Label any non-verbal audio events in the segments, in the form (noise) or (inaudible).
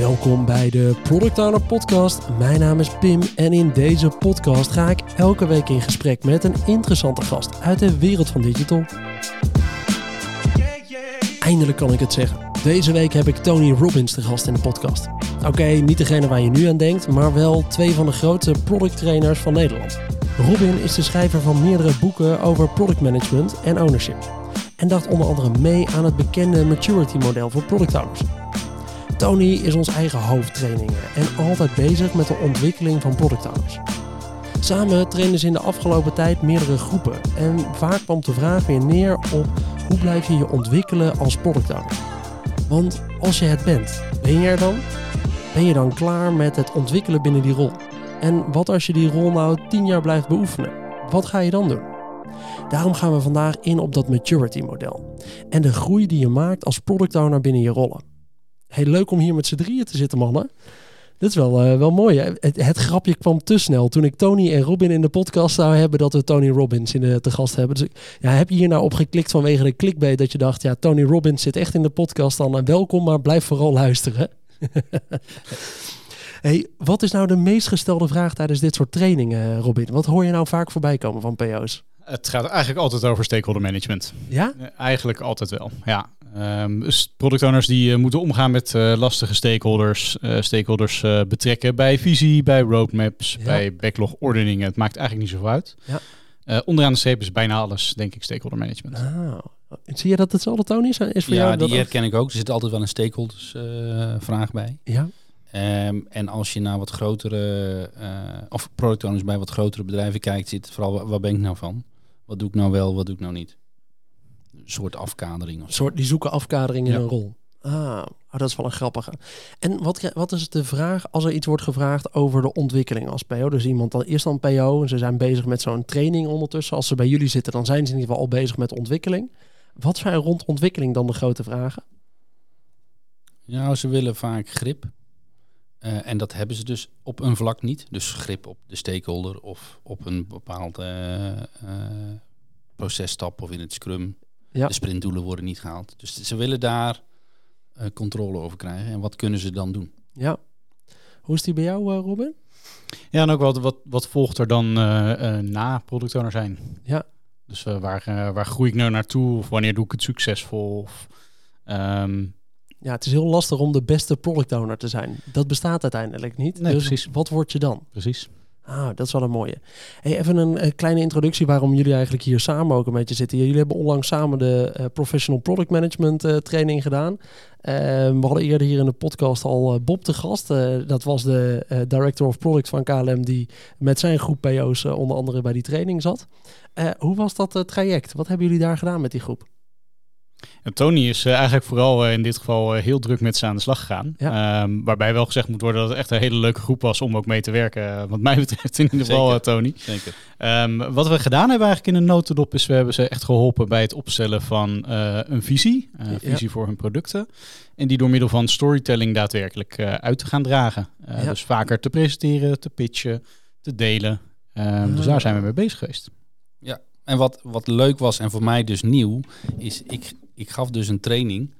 Welkom bij de Product Owner Podcast. Mijn naam is Pim en in deze podcast ga ik elke week in gesprek met een interessante gast uit de wereld van digital. Eindelijk kan ik het zeggen. Deze week heb ik Tony Robbins te gast in de podcast. Oké, niet degene waar je nu aan denkt, maar wel twee van de grootste product trainers van Nederland. Robin is de schrijver van meerdere boeken over product management en ownership. En dacht onder andere mee aan het bekende maturity model voor product owners. Tony is ons eigen hoofdtrainingen en altijd bezig met de ontwikkeling van product owners. Samen trainen ze in de afgelopen tijd meerdere groepen en vaak kwam de vraag weer neer op hoe blijf je je ontwikkelen als product owner. Want als je het bent, ben je er dan? Ben je dan klaar met het ontwikkelen binnen die rol? En wat als je die rol nou 10 jaar blijft beoefenen? Wat ga je dan doen? Daarom gaan we vandaag in op dat maturity model en de groei die je maakt als product owner binnen je rollen. Heel leuk om hier met z'n drieën te zitten, mannen. Dit is wel, uh, wel mooi. Hè? Het, het, grapje kwam te snel. Toen ik Tony en Robin in de podcast zou hebben, dat we Tony Robbins in de, te gast hebben. Dus ja, heb je hier nou op geklikt vanwege de clickbait dat je dacht, ja, Tony Robbins zit echt in de podcast dan. En welkom, maar blijf vooral luisteren. (laughs) hey, wat is nou de meest gestelde vraag tijdens dit soort trainingen, Robin? Wat hoor je nou vaak voorbij komen van PO's? Het gaat eigenlijk altijd over stakeholder management. Ja? Eigenlijk altijd wel, ja. Um, dus product owners die uh, moeten omgaan met uh, lastige stakeholders, uh, stakeholders betrekken bij visie, bij roadmaps, ja. bij backlog-ordeningen. Het maakt eigenlijk niet zoveel uit. Ja. onderaan de streep is bijna alles, denk ik, stakeholder management. Ah. Zie je dat hetzelfde, Tony, is voor ja, jou? die herken ik ook. Er zit altijd wel een stakeholders vraag bij. Ja. Um, en als je naar wat grotere, of product owners bij wat grotere bedrijven kijkt, zit het vooral, waar ben ik nou van? Wat doe ik nou wel, wat doe ik nou niet? Soort afkadering. Of soort, die zoeken afkadering in ja. een rol. Ah, oh, dat is wel een grappige. En wat, wat is de vraag als er iets wordt gevraagd over de ontwikkeling als PO? Dus iemand dan eerst dan PO en ze zijn bezig met zo'n training ondertussen. Als ze bij jullie zitten, dan zijn ze in ieder geval al bezig met ontwikkeling. Wat zijn rond ontwikkeling dan de grote vragen? Nou, ze willen vaak grip. Uh, en dat hebben ze dus op een vlak niet. Dus grip op de stakeholder of op een bepaalde uh, uh, processtap of in het scrum. Ja. De sprintdoelen worden niet gehaald. Dus ze willen daar uh, controle over krijgen. En wat kunnen ze dan doen? Ja. Hoe is die bij jou, uh, Robin? Ja, en ook wat, wat, wat volgt er dan uh, na product owner zijn? Ja. Dus waar, waar groei ik nou naartoe? Of wanneer doe ik het succesvol? Of, um... Ja, het is heel lastig om de beste product owner te zijn. Dat bestaat uiteindelijk niet. Nee, dus precies. wat word je dan? Precies. Ah, dat is wel een mooie. Even een, een, kleine introductie waarom jullie eigenlijk hier samen ook een beetje zitten. Jullie hebben onlangs samen de uh, Professional Product Management uh, training gedaan. Uh, we hadden eerder hier in de podcast al Bob te gast. dat was de Director of Product van KLM die met zijn groep PO's onder andere bij die training zat. hoe was dat traject? Wat hebben jullie daar gedaan met die groep? En Tony is uh, eigenlijk vooral uh, in dit geval uh, heel druk met ze aan de slag gegaan. Ja. Um, waarbij wel gezegd moet worden dat het echt een hele leuke groep was om ook mee te werken. wat mij (laughs) betreft in ieder geval, Tony. Zeker. Um, wat we gedaan hebben eigenlijk in een notendop is we hebben ze echt geholpen bij het opstellen van een visie. Een visie ja. voor hun producten. En die door middel van storytelling daadwerkelijk uit te gaan dragen. Ja. Dus vaker te presenteren, te pitchen, te delen. Um, dus daar zijn we mee bezig geweest. Ja, en wat, wat leuk was en voor mij dus nieuw, is ik, ik gaf dus een training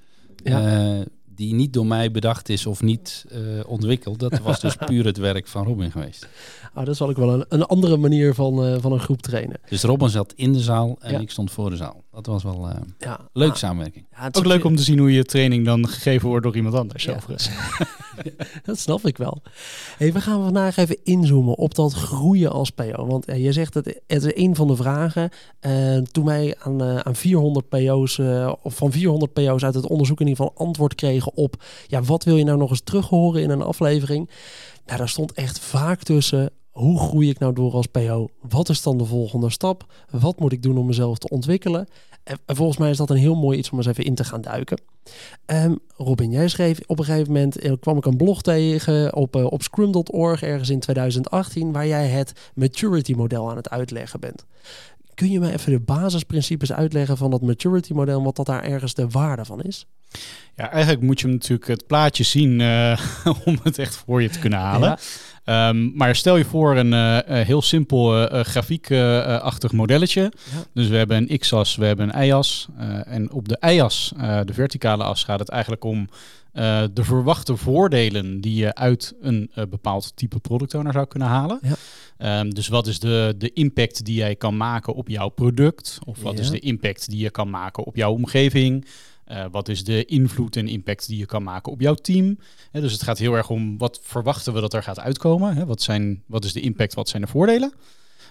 ja. uh, die niet door mij bedacht is of niet uh, ontwikkeld. Dat was dus (laughs) puur het werk van Robin geweest. Oh, dat is wel wel een, een andere manier van, uh, van een groep trainen. Dus Robin zat in de zaal en ja. ik stond voor de zaal. Dat was wel ja. leuke ah. samenwerking. Ja, het is ook leuk om te zien hoe je training dan gegeven wordt door iemand anders. Ja. (laughs) (laughs) dat snap ik wel. We gaan vandaag even inzoomen op dat groeien als PO. Want uh, je zegt dat het is een van de vragen. Uh, toen wij aan, uh, aan 400 PO's, of van 400 PO's uit het onderzoek in ieder geval antwoord kregen op, ja, wat wil je nou nog eens terug horen in een aflevering? Nou, daar stond echt vaak tussen. Hoe groei ik nou door als PO? Wat is dan de volgende stap? Wat moet ik doen om mezelf te ontwikkelen? En volgens mij is dat een heel mooi iets om eens even in te gaan duiken. Um, Robin, jij schreef op een gegeven moment, uh, kwam ik een blog tegen op, uh, op scrum.org ergens in 2018, waar jij het maturity model aan het uitleggen bent. Kun je me even de basisprincipes uitleggen van dat maturity model en wat dat daar ergens de waarde van is? Ja, eigenlijk moet je natuurlijk het plaatje zien uh, (laughs) om het echt voor je te kunnen halen. Ja. Ehm, maar stel je voor een uh, heel simpel uh, grafiekachtig modelletje. Ja. Dus we hebben een x-as, we hebben een y-as. en op de y-as, de verticale as, gaat het eigenlijk om de verwachte voordelen die je uit een bepaald type product owner zou kunnen halen. Ja. Ehm, dus wat is de, de impact die jij kan maken op jouw product? Of wat is de impact die je kan maken op jouw omgeving? Uh, wat is de invloed en impact die je kan maken op jouw team? dus het gaat heel erg om wat verwachten we dat er gaat uitkomen? wat, zijn, wat is de impact, wat zijn de voordelen?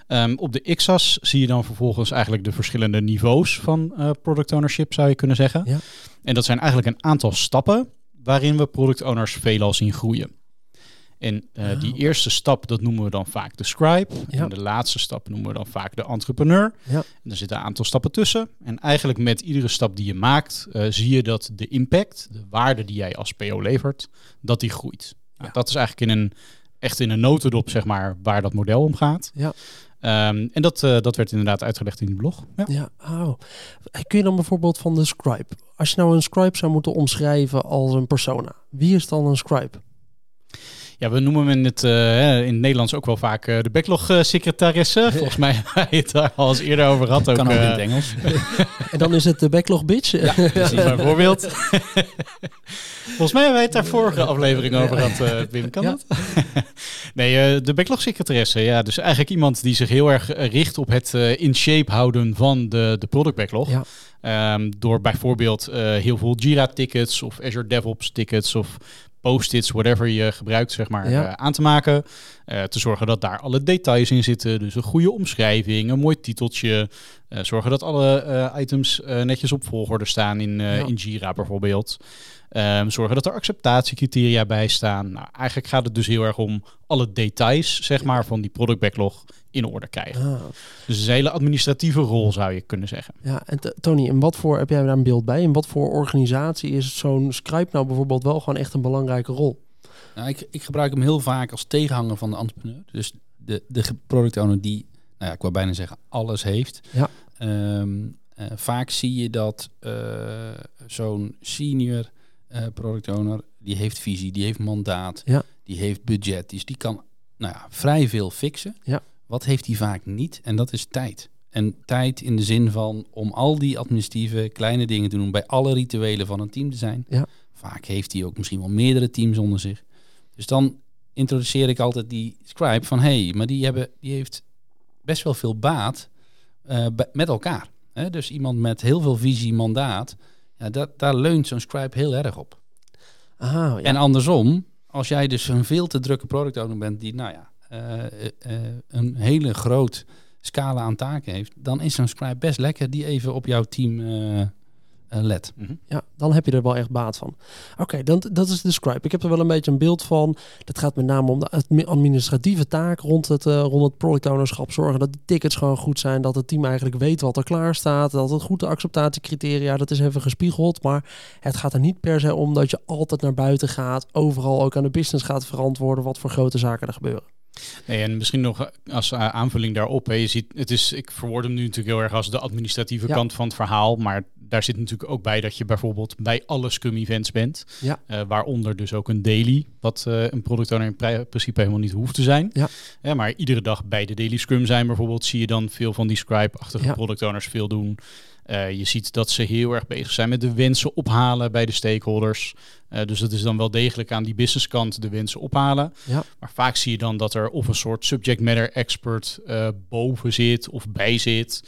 Um, op de XAS zie je dan vervolgens eigenlijk de verschillende niveaus van uh, product ownership, zou je kunnen zeggen. Ja. En dat zijn eigenlijk een aantal stappen waarin we product owners veelal zien groeien. En uh, die eerste stap, dat noemen we dan vaak de scribe. En de laatste stap noemen we dan vaak de entrepreneur. Ja. En er zitten een aantal stappen tussen. En eigenlijk met iedere stap die je maakt, uh, zie je dat de impact, de waarde die jij als PO levert, dat die groeit. Nou, dat is eigenlijk in een, echt in een notendop, zeg maar, waar dat model om gaat. Ja. Um, en dat, uh, dat werd inderdaad uitgelegd in die blog. Ja, ja oh. Kun je dan bijvoorbeeld van de scribe? Als je nou een scribe zou moeten omschrijven als een persona, wie is dan een scribe? Ja, we noemen hem in het, uh, in het Nederlands ook wel vaak uh, de backlog-secretaresse. Volgens mij (laughs) hebben we het daar al eens eerder over gehad. Ook, kan ook in het Engels. (laughs) en dan is het de backlog-bitch. Ja, precies. (laughs) Bijvoorbeeld. Volgens mij hebben wij het daar vorige aflevering over gehad, Wim. Kan dat? nee, de backlog-secretaresse. Ja, dus eigenlijk iemand die zich heel erg richt op het in shape houden van de, de product backlog. Ja. Um, door bijvoorbeeld heel veel Jira-tickets of Azure DevOps-tickets of post-its, whatever je gebruikt, zeg maar, eh, aan te maken. Uh, te zorgen dat daar alle details in zitten. Dus een goede omschrijving, een mooi titeltje. Uh, zorgen dat alle items netjes op volgorde staan in, in Jira bijvoorbeeld. Um, zorgen dat er acceptatiecriteria bij staan. Nou, eigenlijk gaat het dus heel erg om alle details, zeg maar, van die product backlog in orde krijgen. Ah. Dus een hele administratieve rol zou je kunnen zeggen. Ja, en Tony, en wat voor heb jij daar een beeld bij? In wat voor organisatie is zo'n Scribe nou bijvoorbeeld wel gewoon echt een belangrijke rol? Nou, ik, ik gebruik hem heel vaak als tegenhanger van de entrepreneur. Dus de, de product owner die, nou ja, ik wil bijna zeggen, alles heeft. Ja. Ehm, eh, vaak zie je dat uh, zo'n senior uh, product owner, die heeft visie, die heeft mandaat, ja. die heeft budget. Dus die kan nou ja, vrij veel fixen. Ja. Wat heeft hij vaak niet? En dat is tijd. En tijd in de zin van om al die administratieve kleine dingen te doen, bij alle rituelen van een team te zijn. Ja. Vaak heeft hij ook misschien wel meerdere teams onder zich. Dus dan introduceer ik altijd die scribe van hé, hey, maar die, hebben, die heeft best wel veel baat uh, met elkaar. Hè? Dus iemand met heel veel visie, mandaat, ja, dat, daar leunt zo'n scribe heel erg op. Aha, ja. En andersom, als jij dus een veel te drukke product owner bent die, nou ja, uh, uh, een hele groot scala aan taken heeft, dan is zo'n scribe best lekker die even op jouw team uh, let. Mhm. Ja, dan heb je er wel echt baat van. Oké, dan dat is de scribe. Ik heb er wel een beetje een beeld van. Dat gaat met name om de administratieve taak rond het, uh, rond het product ownerschap. Zorgen dat de tickets gewoon goed zijn. Dat het team eigenlijk weet wat er klaar staat. Dat het goed de acceptatiecriteria, dat is even gespiegeld. Maar het gaat er niet per se om dat je altijd naar buiten gaat. Overal ook aan de business gaat verantwoorden wat voor grote zaken er gebeuren. Nee, en misschien nog als eh, aanvulling daarop. Hè, je ziet, het is, ik verwoord hem nu natuurlijk heel erg als de administratieve kant van het verhaal. Maar daar zit natuurlijk ook bij dat je bijvoorbeeld bij alle Scrum events bent. Ja. Uh, waaronder dus ook een daily, wat uh, een product owner in principe helemaal niet hoeft te zijn. Ja. ja. maar iedere dag bij de daily Scrum zijn bijvoorbeeld, zie je dan veel van die scribe-achtige ja. product owners veel doen. Uh, je ziet dat ze heel erg bezig zijn met de wensen ophalen bij de stakeholders. Uh, dus dat is dan wel degelijk aan die businesskant de wensen ophalen. Ja. Maar vaak zie je dan dat er of een soort subject matter expert uh, boven zit of bij zit.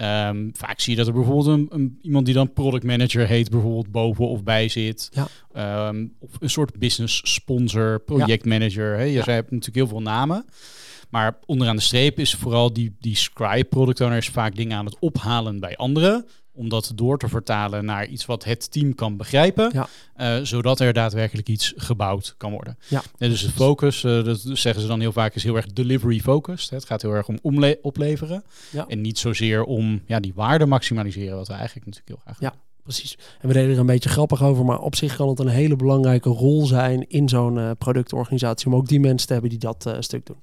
Um, vaak zie je dat er bijvoorbeeld een, een, iemand die dan product manager heet, bijvoorbeeld boven of bij zit. Ja. Um, of een soort business sponsor, projectmanager. Ja. Hè? Je ja. hebt natuurlijk heel veel namen. Maar onderaan de streep is vooral die, die Scribe product owners vaak dingen aan het ophalen bij anderen. Om dat door te vertalen naar iets wat het team kan begrijpen. Ja. Uh, zodat er daadwerkelijk iets gebouwd kan worden. Ja. En dus de focus, uh, dat zeggen ze dan heel vaak, is heel erg delivery focused. Het gaat heel erg om opleveren. Ja. En niet zozeer om ja, die waarde maximaliseren, wat we eigenlijk natuurlijk heel graag Ja, precies. En we deden er een beetje grappig over, maar op zich kan het een hele belangrijke rol zijn in zo'n uh, productorganisatie. Om ook die mensen te hebben die dat uh, stuk doen.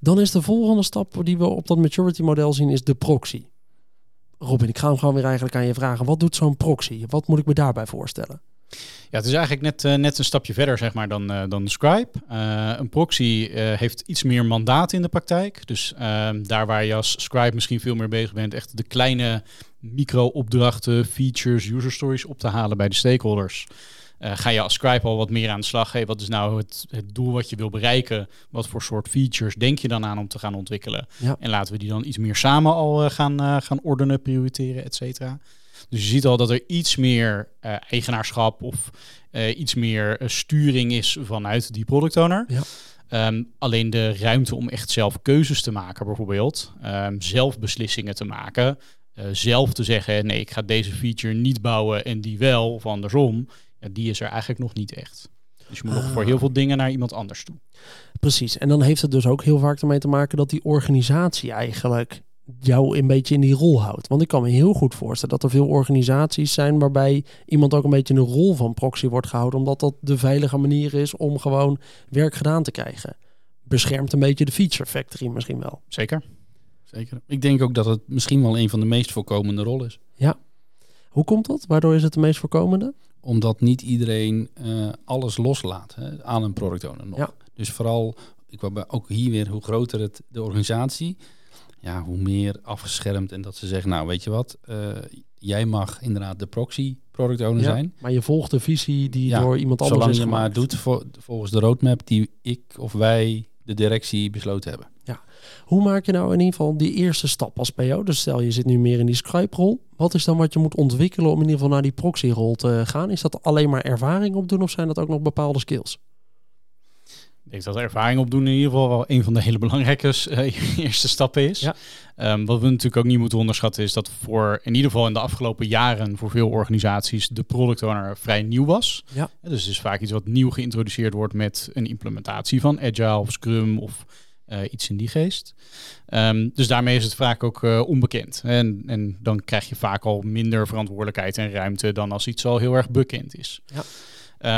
Dan is de volgende stap die we op dat maturity model zien, is de proxy. Robin, ik ga hem gewoon weer eigenlijk aan je vragen. Wat doet zo'n proxy? Wat moet ik me daarbij voorstellen? Ja, het is eigenlijk net, uh, net een stapje verder zeg maar, dan, uh, dan Scribe. Uh, een proxy heeft iets meer mandaat in de praktijk. Dus ehm, daar waar je als Scribe misschien veel meer bezig bent, echt de kleine micro-opdrachten, features, user stories op te halen bij de stakeholders. Ga je als Scribe al wat meer aan de slag? Hey, wat is nou het, het, doel wat je wil bereiken? Wat voor soort features denk je dan aan om te gaan ontwikkelen? Ja. En laten we die dan iets meer samen al gaan, gaan ordenen, prioriteren, et cetera. Dus je ziet al dat er iets meer eigenaarschap of iets meer sturing is vanuit die product owner. Ja. Um, alleen de ruimte om echt zelf keuzes te maken, bijvoorbeeld, um, zelf beslissingen te maken, zelf te zeggen: nee, ik ga deze feature niet bouwen en die wel, of andersom, ja, die is er eigenlijk nog niet echt. Dus je moet nog voor heel veel dingen naar iemand anders toe. Precies. En dan heeft het dus ook heel vaak ermee te maken dat die organisatie eigenlijk jou een beetje in die rol houdt. Want ik kan me heel goed voorstellen dat er veel organisaties zijn waarbij iemand ook een beetje in de rol van proxy wordt gehouden, omdat dat de veilige manier is om gewoon werk gedaan te krijgen. Beschermt een beetje de feature factory misschien wel. Zeker. Zeker. Ik denk ook dat het misschien wel een van de meest voorkomende rollen is. Ja. Hoe komt dat? Waardoor is het de meest voorkomende? Omdat niet iedereen uh, alles loslaat hè, aan een product owner nog. Ja. Dus vooral, ik wou ook hier weer, hoe groter het de organisatie, ja, hoe meer afgeschermd en dat ze zeggen, nou weet je wat, uh, jij mag inderdaad de proxy product owner ja, zijn. Maar je volgt de visie die door iemand anders is gemaakt. je maar doet volgens de roadmap die ik of wij, de directie, besloten hebben. Ja. Hoe maak je nou in ieder geval die eerste stap als PO? Dus stel je zit nu meer in die Skype-rol. Wat is dan wat je moet ontwikkelen om in ieder geval naar die proxy-rol te gaan? Is dat alleen maar ervaring opdoen of zijn dat ook nog bepaalde skills? Ik denk dat ervaring opdoen in ieder geval wel een van de hele belangrijke uh, (laughs) eerste stappen is. Ja. Um, wat we natuurlijk ook niet moeten onderschatten is dat voor in ieder geval in de afgelopen jaren voor veel organisaties de product owner vrij nieuw was. Ja. Dus het is vaak iets wat nieuw geïntroduceerd wordt met een implementatie van Agile of Scrum of uh, iets in die geest. Um, dus daarmee is het vaak ook uh, onbekend. En, en dan krijg je vaak al minder verantwoordelijkheid en ruimte dan als iets al heel erg bekend is. Ja.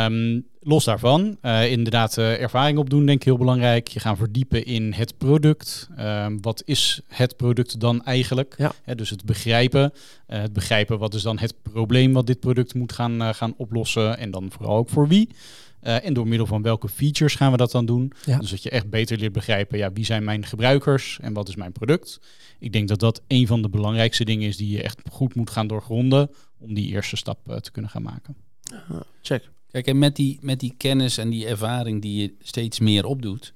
Um, los daarvan, uh, inderdaad ervaring opdoen denk ik heel belangrijk. Je gaan verdiepen in het product. Um, wat is het product dan eigenlijk? Ja. dus het begrijpen. Het begrijpen wat is dan het probleem wat dit product moet gaan, gaan oplossen. En dan vooral ook voor wie. En door middel van welke features gaan we dat dan doen? Ja. Dus dat je echt beter leert begrijpen, ja, wie zijn mijn gebruikers en wat is mijn product? Ik denk dat dat een van de belangrijkste dingen is die je echt goed moet gaan doorgronden om die eerste stap te kunnen gaan maken. check. Kijk, en met die, met die kennis en die ervaring die je steeds meer opdoet,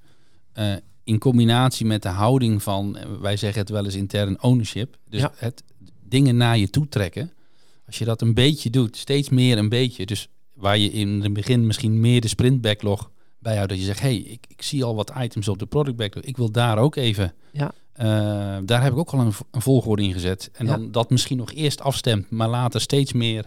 uh, in combinatie met de houding van, eh, wij zeggen het wel eens intern ownership, dus het dingen naar je toe trekken. Als je dat een beetje doet, steeds meer een beetje, dus waar je in het begin misschien meer de sprint backlog bijhoudt, dat je zegt, hey, ik, ik zie al wat items op de product backlog, ik wil daar ook even, ja. Uh, daar heb ik ook al een, een volgorde in gezet. En dan dat misschien nog eerst afstemt, maar later steeds meer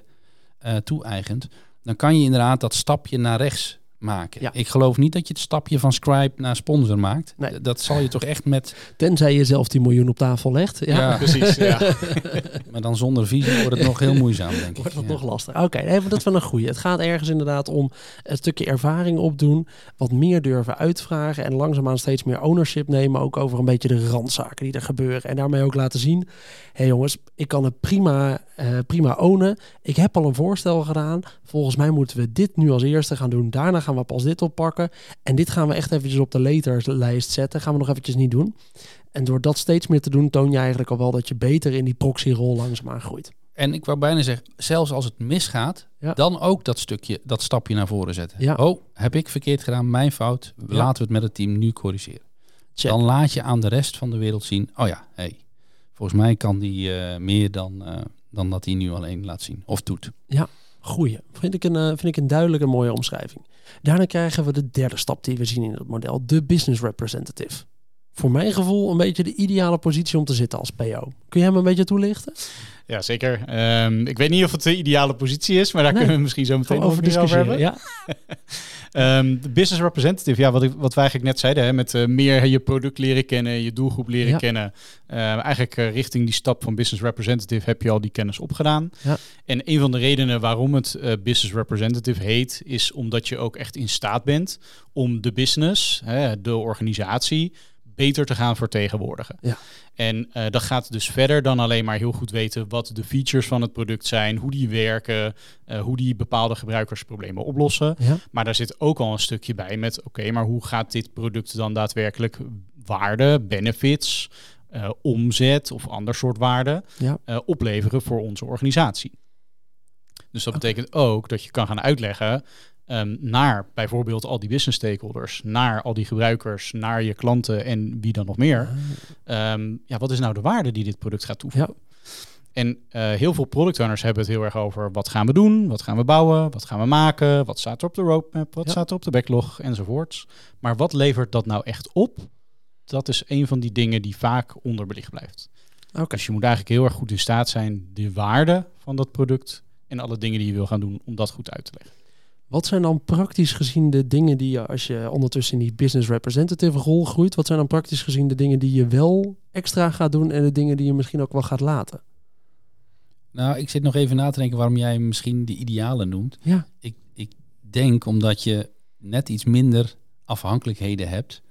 uh, toe-eigent dan kan je inderdaad dat stapje naar rechts maken. Ja. Ik geloof niet dat je het stapje van Scribe naar sponsor maakt. Nee. Dat zal je toch echt met... Tenzij je zelf die miljoen op tafel legt. Ja, (laughs) precies. Ja. (laughs) maar dan zonder visie wordt het nog heel moeizaam, denk ik. Wordt het nog lastig. Oké, even dat van een goede. Het gaat ergens inderdaad om een stukje ervaring opdoen. Wat meer durven uitvragen. En langzaamaan steeds meer ownership nemen. Ook over een beetje de randzaken die er gebeuren. En daarmee ook laten zien. Hé hey jongens, ik kan het prima, uh, prima ownen. Ik heb al een voorstel gedaan. Volgens mij moeten we dit nu als eerste gaan doen. Daarna gaan we pas dit oppakken. En dit gaan we echt eventjes op de laterslijst zetten. Gaan we nog eventjes niet doen. En door dat steeds meer te doen, toon je eigenlijk al wel dat je beter in die proxy-rol langzaamaan groeit. En ik wou bijna zeggen, zelfs als het misgaat, dan ook dat stukje, dat stapje naar voren zetten. Ja. Oh, heb ik verkeerd gedaan, mijn fout. Laten we het met het team nu corrigeren. Dan laat je aan de rest van de wereld zien, oh ja, hey, volgens mij kan die uh, meer dan, uh, dan dat hij nu alleen laat zien of doet. Ja, Goeie. Vind ik, een, uh, vind ik een duidelijke mooie omschrijving. Daarna krijgen we de derde stap die we zien in het model. De business representative. Voor mijn gevoel een beetje de ideale positie om te zitten als PO. Kun je hem een beetje toelichten? Ja, zeker. Um, ik weet niet of het de ideale positie is, maar daar kunnen we misschien zo meteen over, discussiëren. Over ja. um, (laughs) de business representative, ja, wat, ik, wat wij eigenlijk net zeiden, hè, met uh, meer je product leren kennen, je doelgroep leren kennen. Uh, eigenlijk uh, richting die stap van business representative heb je al die kennis opgedaan. Ja. En een van de redenen waarom het business representative heet, is omdat je ook echt in staat bent om de business, hè, de organisatie, beter te gaan vertegenwoordigen. Ja. En uh, dat gaat dus verder dan alleen maar heel goed weten wat de features van het product zijn, hoe die werken, uh, hoe die bepaalde gebruikersproblemen oplossen. Ja. Maar daar zit ook al een stukje bij met, oké, maar hoe gaat dit product dan daadwerkelijk waarde, benefits, uh, omzet of ander soort waarde Ja. opleveren voor onze organisatie? Dus dat betekent ook dat je kan gaan uitleggen um, naar bijvoorbeeld al die business stakeholders, naar al die gebruikers, naar je klanten en wie dan nog meer. Um, ja, wat is nou de waarde die dit product gaat toevoegen? Ja. En uh, heel veel product owners hebben het heel erg over wat gaan we doen, wat gaan we bouwen, wat gaan we maken, wat staat er op de roadmap, wat Ja. staat er op de backlog enzovoorts. Maar wat levert dat nou echt op? Dat is een van die dingen die vaak onderbelicht blijft. Oké. Dus je moet eigenlijk heel erg goed in staat zijn de waarde van dat product en alle dingen die je wil gaan doen om dat goed uit te leggen. Wat zijn dan praktisch gezien de dingen die je, als je ondertussen in die business representative rol groeit, wat zijn dan praktisch gezien de dingen die je wel extra gaat doen en de dingen die je misschien ook wel gaat laten? Nou, ik zit nog even na te denken waarom jij misschien de ideale noemt. Ja. Ik, ik denk omdat je net iets minder afhankelijkheden hebt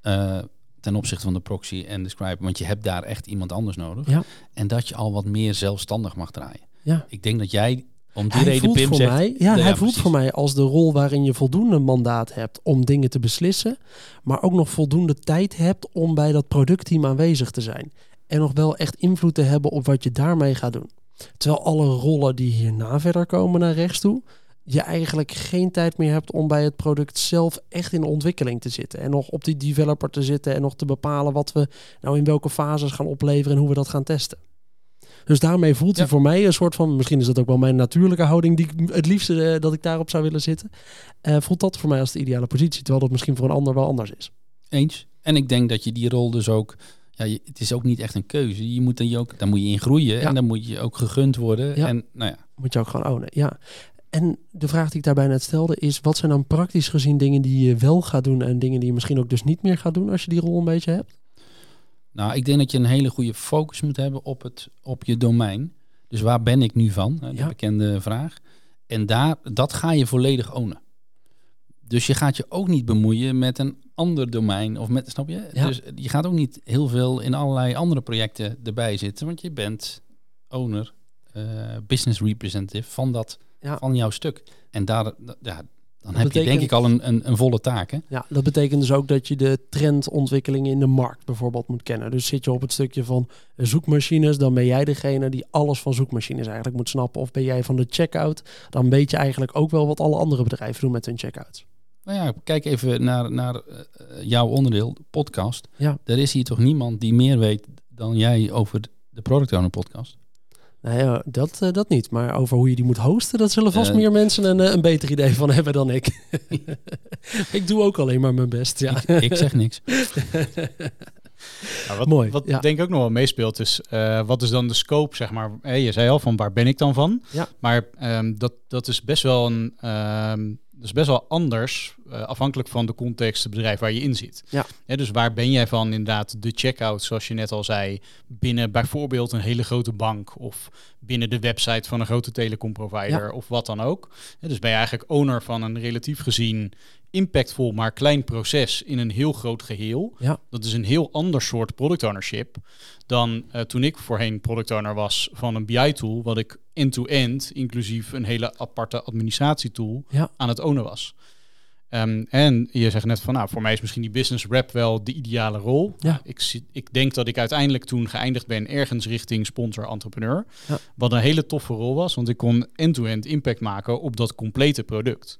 eh, ten opzichte van de proxy en de scribe. Want je hebt daar echt iemand anders nodig. Ja. En dat je al wat meer zelfstandig mag draaien. Ja. Ik denk dat jij om die Hij reden voelt Pim voor zegt... mij, ja, Ja, hij voelt voor mij als de rol waarin je voldoende mandaat hebt om dingen te beslissen, maar ook nog voldoende tijd hebt om bij dat productteam aanwezig te zijn. En nog wel echt invloed te hebben op wat je daarmee gaat doen. Terwijl alle rollen die hierna verder komen naar rechts toe, je eigenlijk geen tijd meer hebt om bij het product zelf echt in de ontwikkeling te zitten. En nog op die developer te zitten en nog te bepalen wat we nou in welke fases gaan opleveren en hoe we dat gaan testen. Dus daarmee voelt hij Ja. voor mij een soort van, misschien is dat ook wel mijn natuurlijke houding, die ik het liefste eh, dat ik daarop zou willen zitten. Eh, voelt dat voor mij als de ideale positie, terwijl dat misschien voor een ander wel anders is. Eens. En ik denk dat je die rol dus ook... Ja, je- het is ook niet echt een keuze. Je moet er je ook, daar moet je in groeien Ja. en dan moet je ook gegund worden. Ja. En nou ja, Moet je ook gewoon ownen, ja. En de vraag die ik daarbij net stelde is, wat zijn dan praktisch gezien dingen die je wel gaat doen en dingen die je misschien ook dus niet meer gaat doen als je die rol een beetje hebt? Nou, ik denk dat je een hele goede focus moet hebben op, het, op je domein. Dus waar ben ik nu van? De Ja. bekende vraag. En daar, dat ga je volledig ownen. Dus je gaat je ook niet bemoeien met een ander domein. Of met, snap je? Ja. Dus je gaat ook niet heel veel in allerlei andere projecten erbij zitten. Want je bent owner, eh, business representative van, dat, Ja. van jouw stuk. En daar, ja, dan heb je denk ik al een, een, een volle taak. Hè? Ja, dat betekent dus ook dat je de trendontwikkelingen in de markt bijvoorbeeld moet kennen. Dus zit je op het stukje van zoekmachines, dan ben jij degene die alles van zoekmachines eigenlijk moet snappen. Of ben jij van de checkout, dan weet je eigenlijk ook wel wat alle andere bedrijven doen met hun checkouts. Nou ja, kijk even naar, naar eh, jouw onderdeel, de podcast. Ja. Er is hier toch niemand die meer weet dan jij over de Product Owner podcast. Nou ja, dat, eh, dat niet. Maar over hoe je die moet hosten, dat zullen vast Eh, meer mensen een, eh, een beter idee van hebben dan ik. (laughs) ik doe ook alleen maar mijn best, ja. Ik, ik zeg niks. (laughs) Nou, wat Mooi, wat ja. denk ik ook nog wel meespeelt is, eh, wat is dan de scope, zeg maar. Hé, je zei al van waar ben ik dan van? Ja. Maar ehm, dat, dat is best wel een, ehm, is best wel anders, eh, afhankelijk van de context, het bedrijf waar je in zit. Ja. Dus waar ben jij van inderdaad de checkout, zoals je net al zei, binnen bijvoorbeeld een hele grote bank of binnen de website van een grote telecomprovider of wat dan ook. Dus ben je eigenlijk owner van een relatief gezien impactvol maar klein proces in een heel groot geheel. Ja. Dat is een heel ander soort product ownership dan eh, toen ik voorheen product owner was van een BI-tool, wat ik end-to-end, inclusief een hele aparte administratietool, Ja. aan het ownen was. Ehm, en je zegt net van, nou, voor mij is misschien die business rep wel de ideale rol. Ja. Ik, zie- ik denk dat ik uiteindelijk toen geëindigd ben ergens richting sponsor-entrepreneur. Ja. Wat een hele toffe rol was, want ik kon end-to-end impact maken op dat complete product.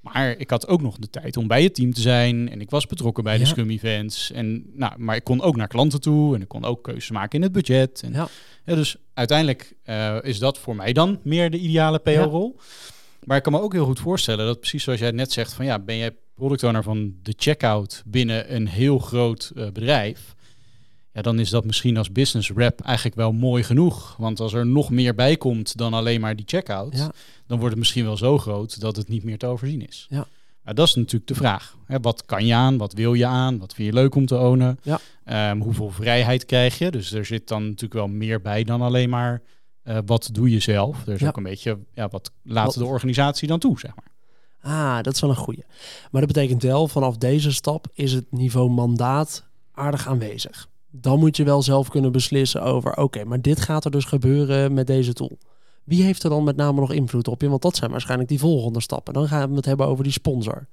Maar ik had ook nog de tijd om bij het team te zijn. En ik was betrokken bij de. Scrum Events. En, nou, maar ik kon ook naar klanten toe. En ik kon ook keuzes maken in het budget. En, Ja. ja, dus uiteindelijk eh, is dat voor mij dan meer de ideale PO-rol. Maar ik kan me ook heel goed voorstellen dat precies zoals jij net zegt... van ja, ben jij product owner van de checkout binnen een heel groot eh, bedrijf... Ja, dan is dat misschien als business rep eigenlijk wel mooi genoeg. Want als er nog meer bij komt dan alleen maar die checkout Ja. dan wordt het misschien wel zo groot dat het niet meer te overzien is. Ja. Maar dat is natuurlijk de vraag. Hè, wat kan je aan? Wat wil je aan? Wat vind je leuk om te ownen? Ja. Ehm, hoeveel vrijheid krijg je? Dus er zit dan natuurlijk wel meer bij dan alleen maar eh, wat doe je zelf. Er is Ja. ook een beetje, ja, wat laat Wat- de organisatie dan toe, zeg maar. Ah, dat is wel een goeie. Maar dat betekent wel, vanaf deze stap is het niveau mandaat aardig aanwezig. Dan moet je wel zelf kunnen beslissen over, oké, maar dit gaat er dus gebeuren met deze tool. Wie heeft er dan met name nog invloed op je? Want dat zijn waarschijnlijk die volgende stappen. Dan gaan we het hebben over die sponsor.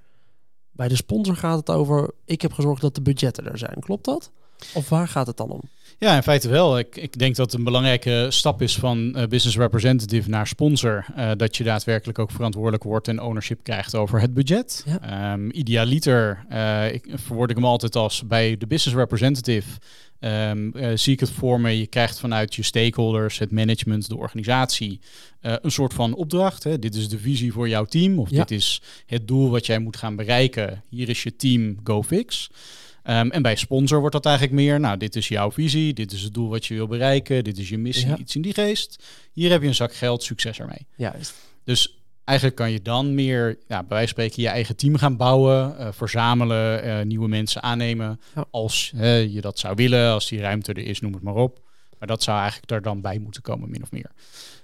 Bij de sponsor gaat het over, ik heb gezorgd dat de budgetten er zijn. Klopt dat? Of waar gaat het dan om? Ja, in feite wel. Ik, ik denk dat een belangrijke stap is van uh, business representative naar sponsor. Uh, dat je daadwerkelijk ook verantwoordelijk wordt en ownership krijgt over het budget. Ja. Um, idealiter uh, ik, verwoord ik hem altijd als bij de business representative. Um, zie ik het voor me, je krijgt vanuit je stakeholders, het management, de organisatie, een soort van opdracht. Hè. Dit is de visie voor jouw team of ja. dit is het doel wat jij moet gaan bereiken. Hier is je team, go fix. Um, en bij sponsor wordt dat eigenlijk meer, nou, dit is jouw visie, dit is het doel wat je wil bereiken, dit is je missie, ja. iets in die geest. Hier heb je een zak geld, succes ermee. Juist. Dus eigenlijk kan je dan meer, ja, bij wijze van spreken, je eigen team gaan bouwen, uh, verzamelen, uh, nieuwe mensen aannemen. Ja. Als uh, je dat zou willen, als die ruimte er is, noem het maar op. Maar dat zou eigenlijk er dan bij moeten komen, min of meer.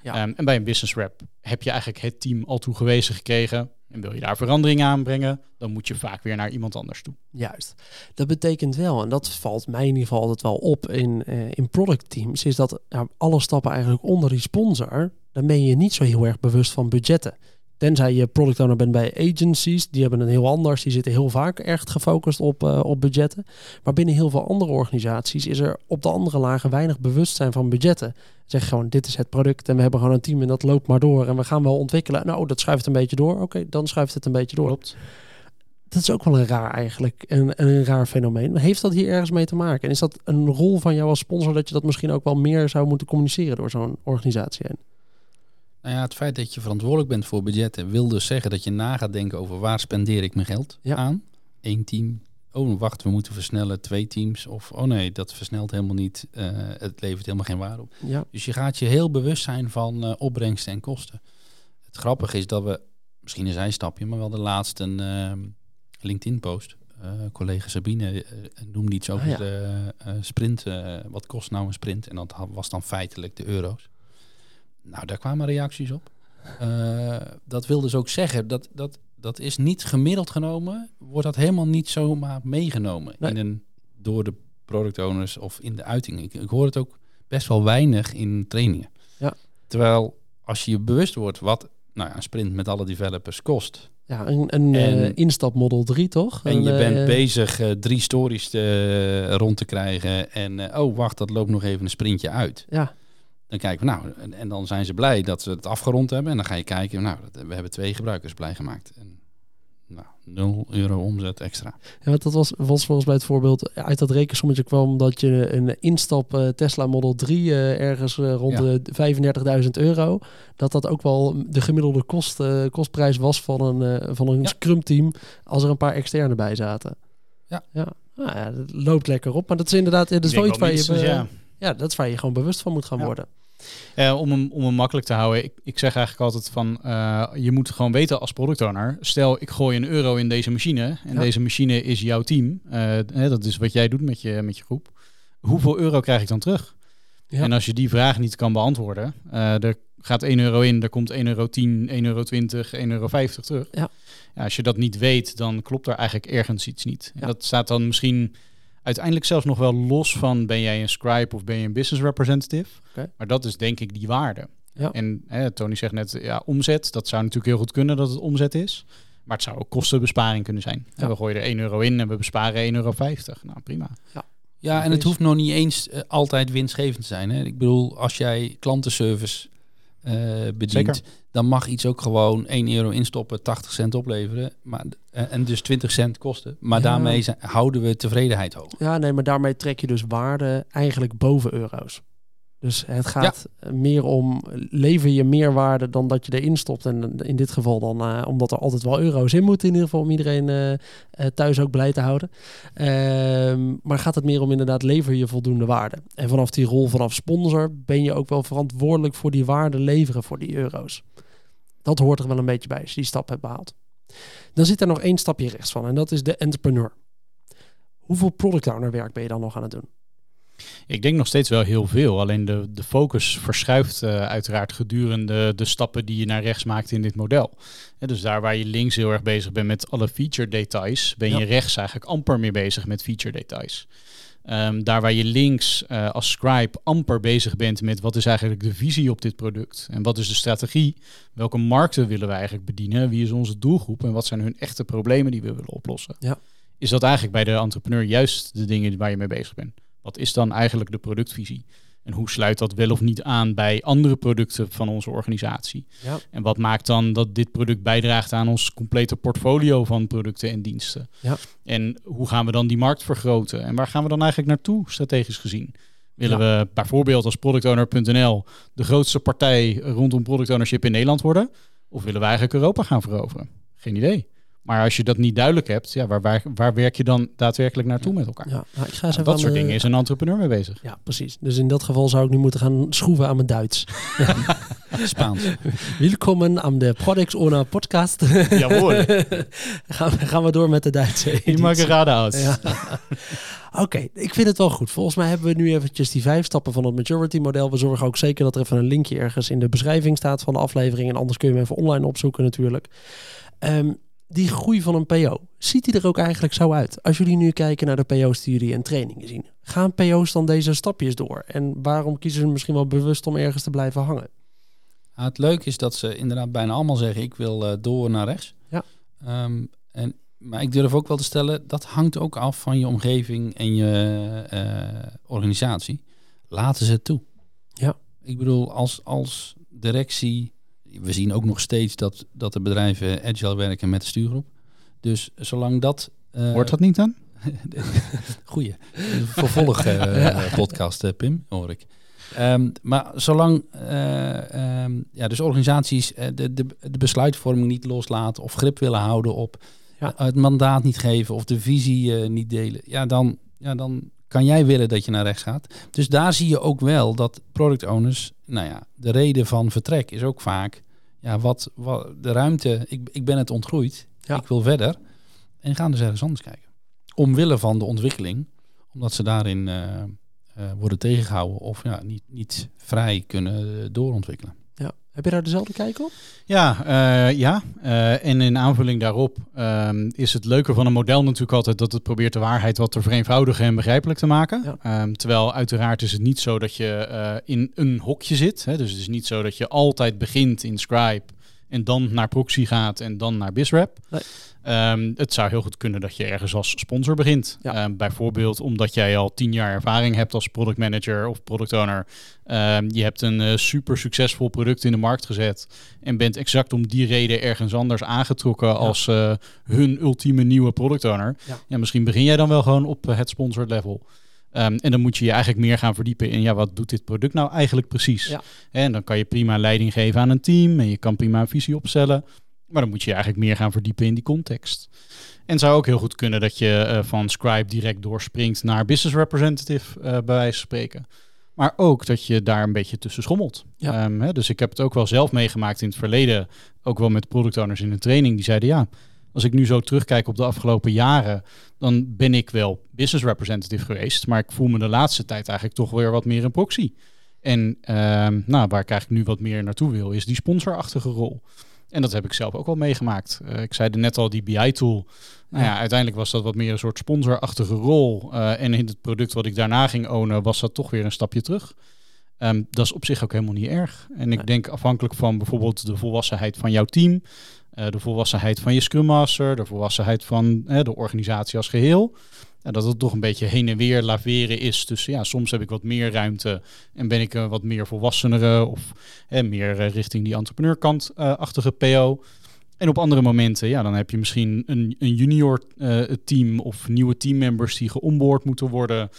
Ja. Um, en bij een business rep heb je eigenlijk het team al toegewezen gekregen. En wil je daar verandering aanbrengen, dan moet je vaak weer naar iemand anders toe. Juist. Dat betekent wel, en dat valt mij in ieder geval altijd wel op in, uh, in product teams, is dat alle stappen eigenlijk onder die sponsor, dan ben je niet zo heel erg bewust van budgetten. Tenzij je product owner bent bij agencies, die hebben een heel anders, die zitten heel vaak echt gefocust op, uh, op budgetten. Maar binnen heel veel andere organisaties is er op de andere lagen weinig bewustzijn van budgetten. Zeg gewoon, dit is het product en we hebben gewoon een team en dat loopt maar door en we gaan wel ontwikkelen. Nou, dat schuift een beetje door. Oké, dan schuift het een beetje door. Klopt. Dat is ook wel een raar eigenlijk, een, een raar fenomeen. Heeft dat hier ergens mee te maken? En is dat een rol van jou als sponsor dat je dat misschien ook wel meer zou moeten communiceren door zo'n organisatie heen? Nou ja, het feit dat je verantwoordelijk bent voor budgetten wil dus zeggen dat je na gaat denken over waar spendeer ik mijn geld ja. aan. Eén team. Oh, wacht, we moeten versnellen. Twee teams. Of oh nee, dat versnelt helemaal niet. Uh, het levert helemaal geen waarde op. Ja. Dus je gaat je heel bewust zijn van uh, opbrengsten en kosten. Het grappige is dat we, misschien een zijstapje, maar wel de laatste uh, LinkedIn-post. Uh, collega Sabine noemde iets over ah, ja. de sprint. wat kost nou een sprint? En dat was dan feitelijk de euro's. Nou, daar kwamen reacties op. Uh, dat wil dus ook zeggen dat, dat dat is niet gemiddeld genomen, wordt dat helemaal niet zomaar meegenomen nee. in een, door de product owners of in de uiting. Ik, ik hoor het ook best wel weinig in trainingen. Ja. Terwijl als je je bewust wordt wat nou ja, een sprint met alle developers kost. Ja, een, een en, uh, instapmodel 3 toch? En je bent uh, bezig uh, drie stories te, rond te krijgen. En oh, wacht, dat loopt nog even een sprintje uit. Ja. Dan kijken we, nou, en, en, dan zijn ze blij dat ze het afgerond hebben. En dan ga je kijken, nou, we hebben twee gebruikers blij gemaakt. En, nou, 0 euro omzet extra. Ja, want dat was, was volgens mij het voorbeeld uit dat rekensommetje kwam dat je een instap uh, Tesla Model 3 uh, ergens uh, rond ja. de 35.000 euro, dat dat ook wel de gemiddelde kost, kostprijs was van een, van een ja. Scrum team als er een paar externe bij zaten. Ja. Ja. Nou ja, dat loopt lekker op, maar dat is inderdaad, dat is wel iets waar je... ja. ja, dat is waar je gewoon bewust van moet gaan ja. worden. Uh, om, hem, om hem makkelijk te houden, ik, ik zeg eigenlijk altijd van, uh, je moet gewoon weten als product owner, stel ik gooi een euro in deze machine en ja. deze machine is jouw team, uh, hè, dat is wat jij doet met je, met je groep, hoeveel euro krijg ik dan terug? Ja. En als je die vraag niet kan beantwoorden, er gaat 1 euro in, er komt 1 euro 10, 1 euro 20, 1 euro 50 terug. Ja. Ja, als je dat niet weet, dan klopt er eigenlijk ergens iets niet. En dat staat dan misschien uiteindelijk zelfs nog wel los van ben jij een scribe of ben je een business representative. Okay. Maar dat is denk ik die waarde. Ja. En hè, Tony zegt net, ja, omzet, dat zou natuurlijk heel goed kunnen dat het omzet is. Maar het zou ook kostenbesparing kunnen zijn. Ja. We gooien er 1 euro in en we besparen 1,50 euro. Nou, prima. Ja. Ja, en het hoeft nog niet eens uh, altijd winstgevend te zijn. Hè? Ik bedoel, als jij klantenservice uh, bedient, Zeker. dan mag iets ook gewoon 1 euro instoppen, 80 cent opleveren. Maar, uh, en dus 20 cent kosten. Maar ja. daarmee zijn, houden we tevredenheid hoog. Ja, nee, maar daarmee trek je dus waarde eigenlijk boven euro's. Dus het gaat ja. meer om, lever je meer waarde dan dat je erin stopt. En in dit geval dan, uh, omdat er altijd wel euro's in moeten, in ieder geval om iedereen uh, thuis ook blij te houden. Ehm, maar gaat het meer om inderdaad, lever je voldoende waarde. En vanaf die rol vanaf sponsor ben je ook wel verantwoordelijk voor die waarde leveren voor die euro's. Dat hoort er wel een beetje bij als je die stap hebt behaald. Dan zit er nog één stapje rechts van en dat is de entrepreneur. Hoeveel product owner werk ben je dan nog aan het doen? Ik denk nog steeds wel heel veel. Alleen de, de focus verschuift uh, uiteraard gedurende de stappen die je naar rechts maakt in dit model. Dus daar waar je links heel erg bezig bent met alle feature details, ben je rechts eigenlijk amper meer bezig met feature details. Ehm, daar waar je links uh, als scribe amper bezig bent met wat is eigenlijk de visie op dit product en wat is de strategie, welke markten willen we eigenlijk bedienen, wie is onze doelgroep en wat zijn hun echte problemen die we willen oplossen. Ja. Is dat eigenlijk bij de entrepreneur juist de dingen waar je mee bezig bent? Wat is dan eigenlijk de productvisie? En hoe sluit dat wel of niet aan bij andere producten van onze organisatie? Ja. En wat maakt dan dat dit product bijdraagt aan ons complete portfolio van producten en diensten? Ja. En hoe gaan we dan die markt vergroten? En waar gaan we dan eigenlijk naartoe, strategisch gezien? Willen we bijvoorbeeld als productowner.nl de grootste partij rondom product ownership in Nederland worden? Of willen we eigenlijk Europa gaan veroveren? Geen idee. Maar als je dat niet duidelijk hebt, ja, waar, waar, waar werk je dan daadwerkelijk naartoe met elkaar? Ja, nou, ik ga eens Nou, dat soort de- dingen is een entrepreneur mee bezig. Ja, precies. Dus in dat geval zou ik nu moeten gaan schroeven aan mijn Duits. (laughs) Spaans. Welkom aan de Products Owner podcast. (laughs) Jawohl. (laughs) gaan, we, gaan we door met de Duitse Die maken raden uit. Ja. Oké, ik vind het wel goed. Volgens mij hebben we nu eventjes die vijf stappen van het maturity model. We zorgen ook zeker dat er even een linkje ergens in de beschrijving staat van de aflevering. En anders kun je hem even online opzoeken natuurlijk. Ehm, die groei van een PO, ziet die er ook eigenlijk zo uit? Als jullie nu kijken naar de PO-studie en trainingen zien. Gaan PO's dan deze stapjes door? En waarom kiezen ze misschien wel bewust om ergens te blijven hangen? Ja, het leuke is dat ze inderdaad bijna allemaal zeggen: ik wil eh, door naar rechts. Ja. Ehm, en, maar ik durf ook wel te stellen, dat hangt ook af van je omgeving en je eh, organisatie. Laten ze het toe. Ja. Ik bedoel, als, als directie, we zien ook nog steeds dat, dat de bedrijven agile werken met de stuurgroep. Dus zolang dat... eh, Hoort dat niet dan? (laughs) Goeie. Vervolg (laughs) eh, podcast, eh, Pim, hoor ik. Ehm, maar zolang eh, ehm, ja, dus organisaties de, de, de besluitvorming niet loslaten of grip willen houden op Ja. het mandaat niet geven of de visie niet delen, ja dan, ja, dan kan jij willen dat je naar rechts gaat. Dus daar zie je ook wel dat product owners, nou ja, de reden van vertrek is ook vaak, ja, wat, wat de ruimte, ik, ik ben het ontgroeid, Ja. ik wil verder en gaan dus ergens anders kijken. Omwille van de ontwikkeling, omdat ze daarin eh, eh, worden tegengehouden of ja, niet, niet vrij kunnen eh, doorontwikkelen. Heb je daar dezelfde kijk op? Ja, eh, ja. Eh, en in aanvulling daarop ehm, is het leuke van een model natuurlijk altijd dat het probeert de waarheid wat te vereenvoudigen en begrijpelijk te maken. Ja. Ehm, terwijl uiteraard is het niet zo dat je eh, in een hokje zit. Hè? Dus het is niet zo dat je altijd begint in Scribe en dan naar Proxy gaat en dan naar BizRap. Nee. Ehm, het zou heel goed kunnen dat je ergens als sponsor begint. Ja. Ehm, bijvoorbeeld omdat jij al tien jaar ervaring hebt als product manager of product owner. Ehm, je hebt een eh, super succesvol product in de markt gezet. En bent exact om die reden ergens anders aangetrokken als eh, hun ultieme nieuwe product owner. Ja. Ja. misschien begin jij dan wel gewoon op eh, het sponsored level. Ehm, en dan moet je je eigenlijk meer gaan verdiepen in ja, wat doet dit product nou eigenlijk precies? Ja. En dan kan je prima leiding geven aan een team en je kan prima een visie opstellen. Maar dan moet je je eigenlijk meer gaan verdiepen in die context. En het zou ook heel goed kunnen dat je eh, van Scribe direct doorspringt naar business representative, eh, bij wijze van spreken. Maar ook dat je daar een beetje tussen schommelt. Ja. Ehm, hè, dus ik heb het ook wel zelf meegemaakt in het verleden. Ook wel met product owners in een training. Die zeiden ja, als ik nu zo terugkijk op de afgelopen jaren, dan ben ik wel business representative geweest. Maar ik voel me de laatste tijd eigenlijk toch weer wat meer een proxy. En ehm, nou, waar ik eigenlijk nu wat meer naartoe wil, is die sponsorachtige rol. En dat heb ik zelf ook wel meegemaakt. Eh, ik zei er net al, die BI-tool. Nou ja, uiteindelijk was dat wat meer een soort sponsorachtige rol. Eh, en in het product wat ik daarna ging ownen, was dat toch weer een stapje terug. Ehm, dat is op zich ook helemaal niet erg. En ik denk afhankelijk van bijvoorbeeld de volwassenheid van jouw team, eh, de volwassenheid van je Scrum Master, de volwassenheid van eh, de organisatie als geheel. Ja, dat het toch een beetje heen en weer laveren is. Dus ja, soms heb ik wat meer ruimte en ben ik een wat meer volwassenere of eh, meer eh, richting die entrepreneurkant-achtige PO. En op andere momenten, ja, dan heb je misschien een, een junior eh, team of nieuwe teammembers die geonboard moeten worden.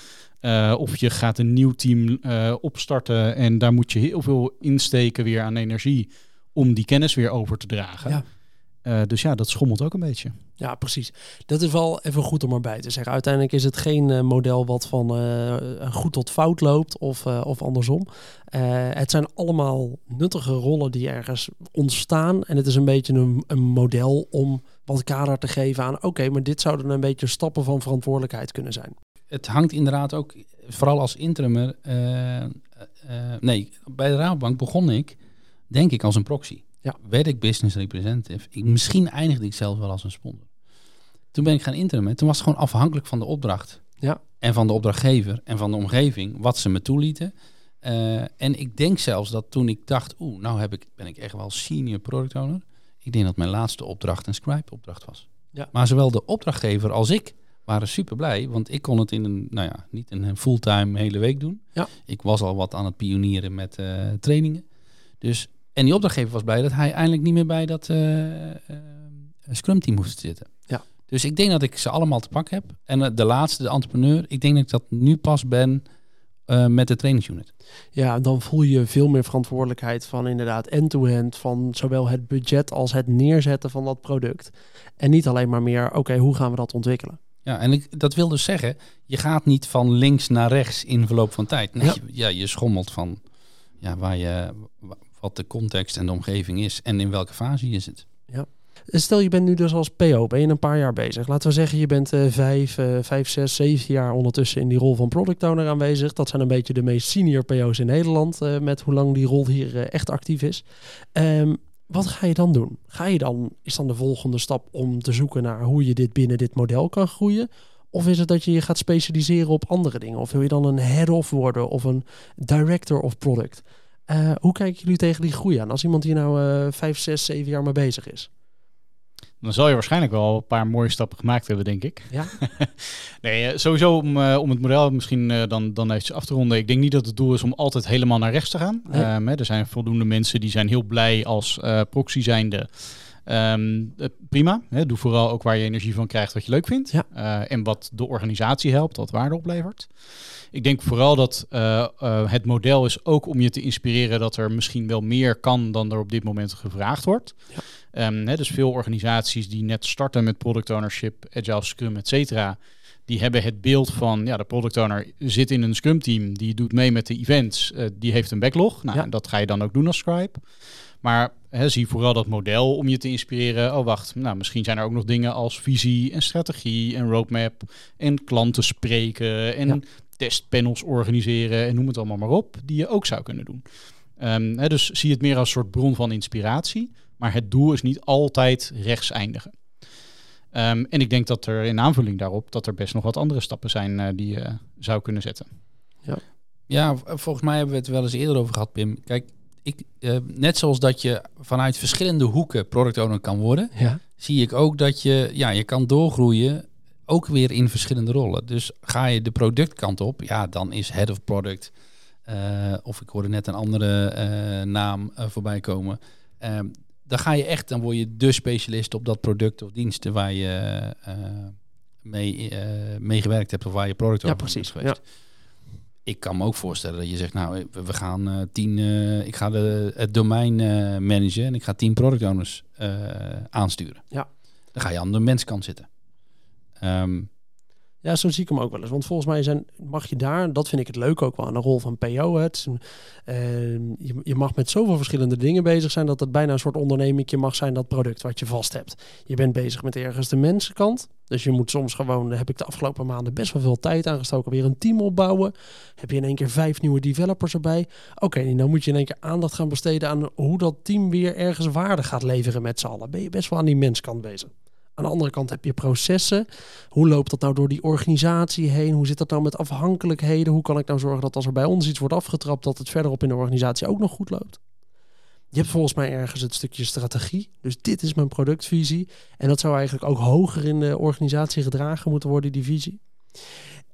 Eh, of je gaat een nieuw team eh, opstarten en daar moet je heel veel insteken weer aan energie om die kennis weer over te dragen. Ja. Eh, dus ja, dat schommelt ook een beetje. Ja, precies. Dat is wel even goed om erbij te zeggen. Uiteindelijk is het geen eh, model wat van eh, goed tot fout loopt of, eh, of andersom. Eh, het zijn allemaal nuttige rollen die ergens ontstaan. En het is een beetje een, een model om wat kader te geven aan... oké, maar dit zouden een beetje stappen van verantwoordelijkheid kunnen zijn. Het hangt inderdaad ook, vooral als interimmer. eh, eh, eh, nee, bij de Rabobank begon ik, denk ik, als een proxy. Ja. Werd ik business representative. Ik, misschien eindigde ik zelf wel als een sponsor. Toen ben ik gaan interimmen. Toen was het gewoon afhankelijk van de opdracht. Ja. En van de opdrachtgever en van de omgeving, wat ze me toelieten. Eh, en ik denk zelfs dat toen ik dacht, oeh, nou heb ik, ben ik echt wel senior product owner. Ik denk dat mijn laatste opdracht een scribe opdracht was. Ja. Maar zowel de opdrachtgever als ik waren super blij, want ik kon het in een, nou ja, niet in een fulltime hele week doen. Ja. Ik was al wat aan het pionieren met eh, trainingen. Dus, en die opdrachtgever was blij dat hij eindelijk niet meer bij dat eh, Scrum team hoeft te zitten. Ja. Dus ik denk dat ik ze allemaal te pak heb. En de laatste, de entrepreneur, ik denk dat ik dat nu pas ben met de trainingsunit. Ja, dan voel je veel meer verantwoordelijkheid van inderdaad end-to-end, van zowel het budget als het neerzetten van dat product. En niet alleen maar meer, oké, hoe gaan we dat ontwikkelen? Ja, en ik, dat wil dus zeggen, je gaat niet van links naar rechts in verloop van tijd. Nee, Ja. je, ja, je schommelt van ja, waar je, wat de context en de omgeving is en in welke fase je zit. Stel, je bent nu dus als PO, ben je een paar jaar bezig. Laten we zeggen, je bent eh, vijf, eh, vijf, zes, zeven jaar ondertussen in die rol van product owner aanwezig. Dat zijn een beetje de meest senior PO's in Nederland, eh, met hoe lang die rol hier echt actief is. Ehm, wat ga je dan doen? Ga je dan, is dan de volgende stap om te zoeken naar hoe je dit binnen dit model kan groeien? Of is het dat je je gaat specialiseren op andere dingen? Of wil je dan een head-off worden of een director of product? Eh, hoe kijken jullie tegen die groei aan als iemand hier nou eh, vijf, zes, zeven jaar mee bezig is? Dan zal je waarschijnlijk wel een paar mooie stappen gemaakt hebben, denk ik. Ja. (laughs) nee, eh, sowieso om, om het model misschien dan, dan eventjes af te ronden. Ik denk niet dat het doel is om altijd helemaal naar rechts te gaan. Nee. Ehm, hè, er zijn voldoende mensen die zijn heel blij als proxy zijnde. Ehm, eh, prima, hè, doe vooral ook waar je energie van krijgt wat je leuk vindt. Ja. Eh, en wat de organisatie helpt, wat waarde oplevert. Ik denk vooral dat eh, het model is ook om je te inspireren dat er misschien wel meer kan dan er op dit moment gevraagd wordt. Ja. Ehm, hè, dus veel organisaties die net starten met product ownership, agile scrum, et cetera, die hebben het beeld van ja, de product owner zit in een scrum team, die doet mee met de events, die heeft een backlog. Nou, Ja. en dat ga je dan ook doen als scribe. Maar hè, zie vooral dat model om je te inspireren. Oh, wacht, nou, misschien zijn er ook nog dingen als visie en strategie en roadmap en klanten spreken en Ja. testpanels organiseren en noem het allemaal maar op, die je ook zou kunnen doen. Ehm, hè, dus zie het meer als een soort bron van inspiratie, maar het doel is niet altijd rechts eindigen. Ehm, en ik denk dat er in aanvulling daarop dat er best nog wat andere stappen zijn eh, die je zou kunnen zetten. Ja, v- volgens mij hebben we het wel eens eerder over gehad, Pim. Kijk, ik, eh, net zoals dat je vanuit verschillende hoeken product owner kan worden, Ja. zie ik ook dat je, ja, je kan doorgroeien, ook weer in verschillende rollen. Dus ga je de productkant op, ja, dan is head of product, eh, of ik hoorde net een andere eh, naam voorbij komen. Ehm, dan ga je echt, dan word je de specialist op dat product of diensten waar je mee, mee gewerkt hebt of waar je product Ja, owner precies. bent geweest. Ik kan me ook voorstellen dat je zegt, nou, we we gaan eh, tien, eh, ik ga de, het domein eh, managen en ik ga tien product owners aansturen. Ja. Dan ga je aan de menskant zitten. Ehm, Ja, zo zie ik hem ook wel eens. Want volgens mij zijn, mag je daar, dat vind ik het leuk ook wel aan de rol van PO. Het ehm, je, je mag met zoveel verschillende dingen bezig zijn dat het bijna een soort onderneming mag zijn, dat product wat je vast hebt. Je bent bezig met ergens de mensenkant. Dus je moet soms gewoon, heb ik de afgelopen maanden best wel veel tijd aangestoken, weer een team opbouwen. Heb je in één keer vijf nieuwe developers erbij. Oké, dan moet je in één keer aandacht gaan besteden aan hoe dat team weer ergens waarde gaat leveren met z'n allen. Ben je best wel aan die menskant bezig. Aan de andere kant heb je processen. Hoe loopt dat nou door die organisatie heen? Hoe zit dat nou met afhankelijkheden? Hoe kan ik nou zorgen dat als er bij ons iets wordt afgetrapt, dat het verderop in de organisatie ook nog goed loopt? Je hebt volgens mij ergens het stukje strategie. Dus dit is mijn productvisie. En dat zou eigenlijk ook hoger in de organisatie gedragen moeten worden, die visie.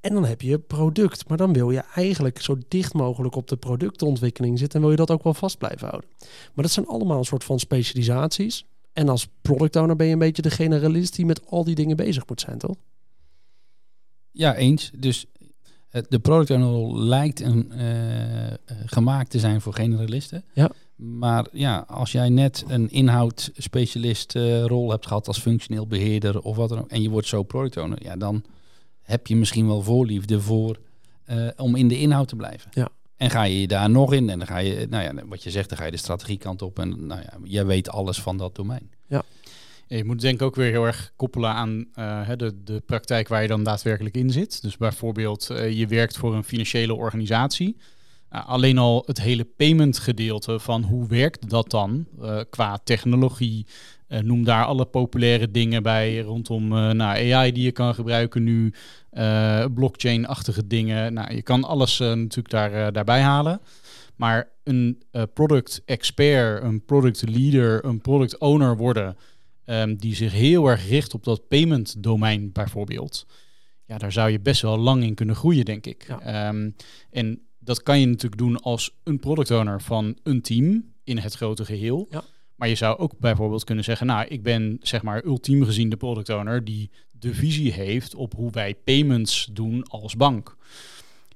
En dan heb je product. Maar dan wil je eigenlijk zo dicht mogelijk op de productontwikkeling zitten. En wil je dat ook wel vast blijven houden. Maar dat zijn allemaal een soort van specialisaties. En als product owner ben je een beetje de generalist die met al die dingen bezig moet zijn, toch? ja, eens. Dus eh, de product owner lijkt een, eh, eh, gemaakt te zijn voor generalisten. Ja. Maar ja, als jij net een inhoudspecialist eh, rol hebt gehad als functioneel beheerder of wat dan ook, en je wordt zo product owner, ja, dan heb je misschien wel voorliefde voor om in de inhoud te blijven. Ja. En ga je daar nog in en dan ga je, nou ja, wat je zegt, dan ga je de strategiekant op en nou ja, jij weet alles van dat domein. Ja, je moet denk ik ook weer heel erg koppelen aan eh, hè, de, de praktijk waar je dan daadwerkelijk in zit. Dus bijvoorbeeld, eh, je werkt voor een financiële organisatie. Nou, alleen al het hele payment gedeelte van hoe werkt dat dan eh, qua technologie, noem daar alle populaire dingen bij rondom nou, AI die je kan gebruiken nu, blockchain-achtige dingen. Nou, je kan alles natuurlijk daar, daarbij halen. Maar een product expert, een product leader, een product owner worden, um, die zich heel erg richt op dat payment domein bijvoorbeeld ja, daar zou je best wel lang in kunnen groeien, denk ik. Ehm, en dat kan je natuurlijk doen als een product owner van een team in het grote geheel. Ja. Maar je zou ook bijvoorbeeld kunnen zeggen, nou, ik ben zeg maar ultiem gezien de product owner die de visie heeft op hoe wij payments doen als bank.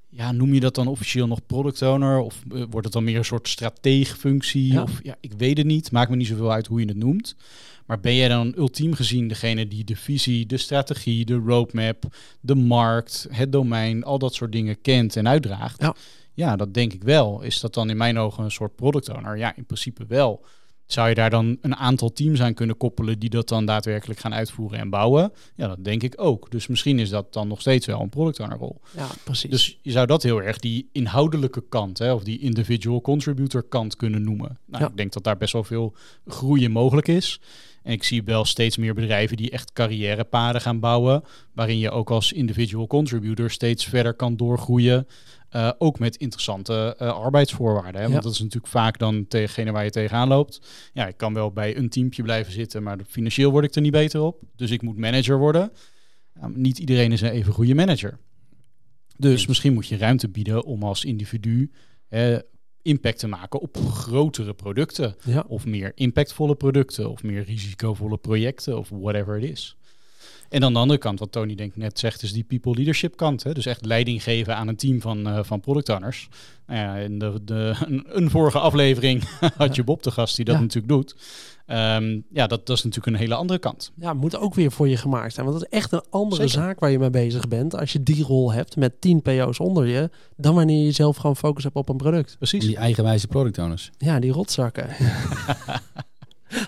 Ja, noem je dat dan officieel nog product owner? Of eh, wordt het dan meer een soort strateegfunctie? Ja. Of ja, ik weet het niet. Maakt me niet zoveel uit hoe je het noemt. Maar ben jij dan ultiem gezien degene die de visie, de strategie, de roadmap, de markt, het domein, al dat soort dingen kent en uitdraagt? Ja. ja, dat denk ik wel. Is dat dan in mijn ogen een soort product owner? Ja, in principe wel. Zou je daar dan een aantal teams aan kunnen koppelen die dat dan daadwerkelijk gaan uitvoeren en bouwen? Ja, dat denk ik ook. Dus misschien is dat dan nog steeds wel een product owner rol. Ja, precies. Dus je zou dat heel erg die inhoudelijke kant, hè, of die individual contributor kant kunnen noemen. Nou, ja. ik denk dat daar best wel veel groeien mogelijk is. En ik zie wel steeds meer bedrijven die echt carrièrepaden gaan bouwen, waarin je ook als individual contributor steeds verder kan doorgroeien. Uh, ook met interessante uh, arbeidsvoorwaarden. Hè? Want dat is natuurlijk vaak dan tegengene waar je tegenaan loopt. Ja, ik kan wel bij een teampje blijven zitten, maar financieel word ik er niet beter op. Dus ik moet manager worden. niet iedereen is een even goede manager. Dus misschien moet je ruimte bieden om als individu impact te maken op grotere producten. Of meer impactvolle producten, of meer risicovolle projecten, of whatever it is. En dan de andere kant, wat Tony denk ik net zegt, is die people leadership kant. Hè? Dus echt leiding geven aan een team van, uh, van product owners. Nou ja, in de, de, een, vorige aflevering (laughs) had je Bob de gast die dat natuurlijk doet. Ehm, ja, dat, dat is natuurlijk een hele andere kant. Ja, moet ook weer voor je gemaakt zijn. Want dat is echt een andere zaak waar je mee bezig bent. Als je die rol hebt met 10 PO's onder je, dan wanneer je zelf gewoon focus hebt op een product. Precies. die eigenwijze product owners. Ja, die rotzakken. (laughs)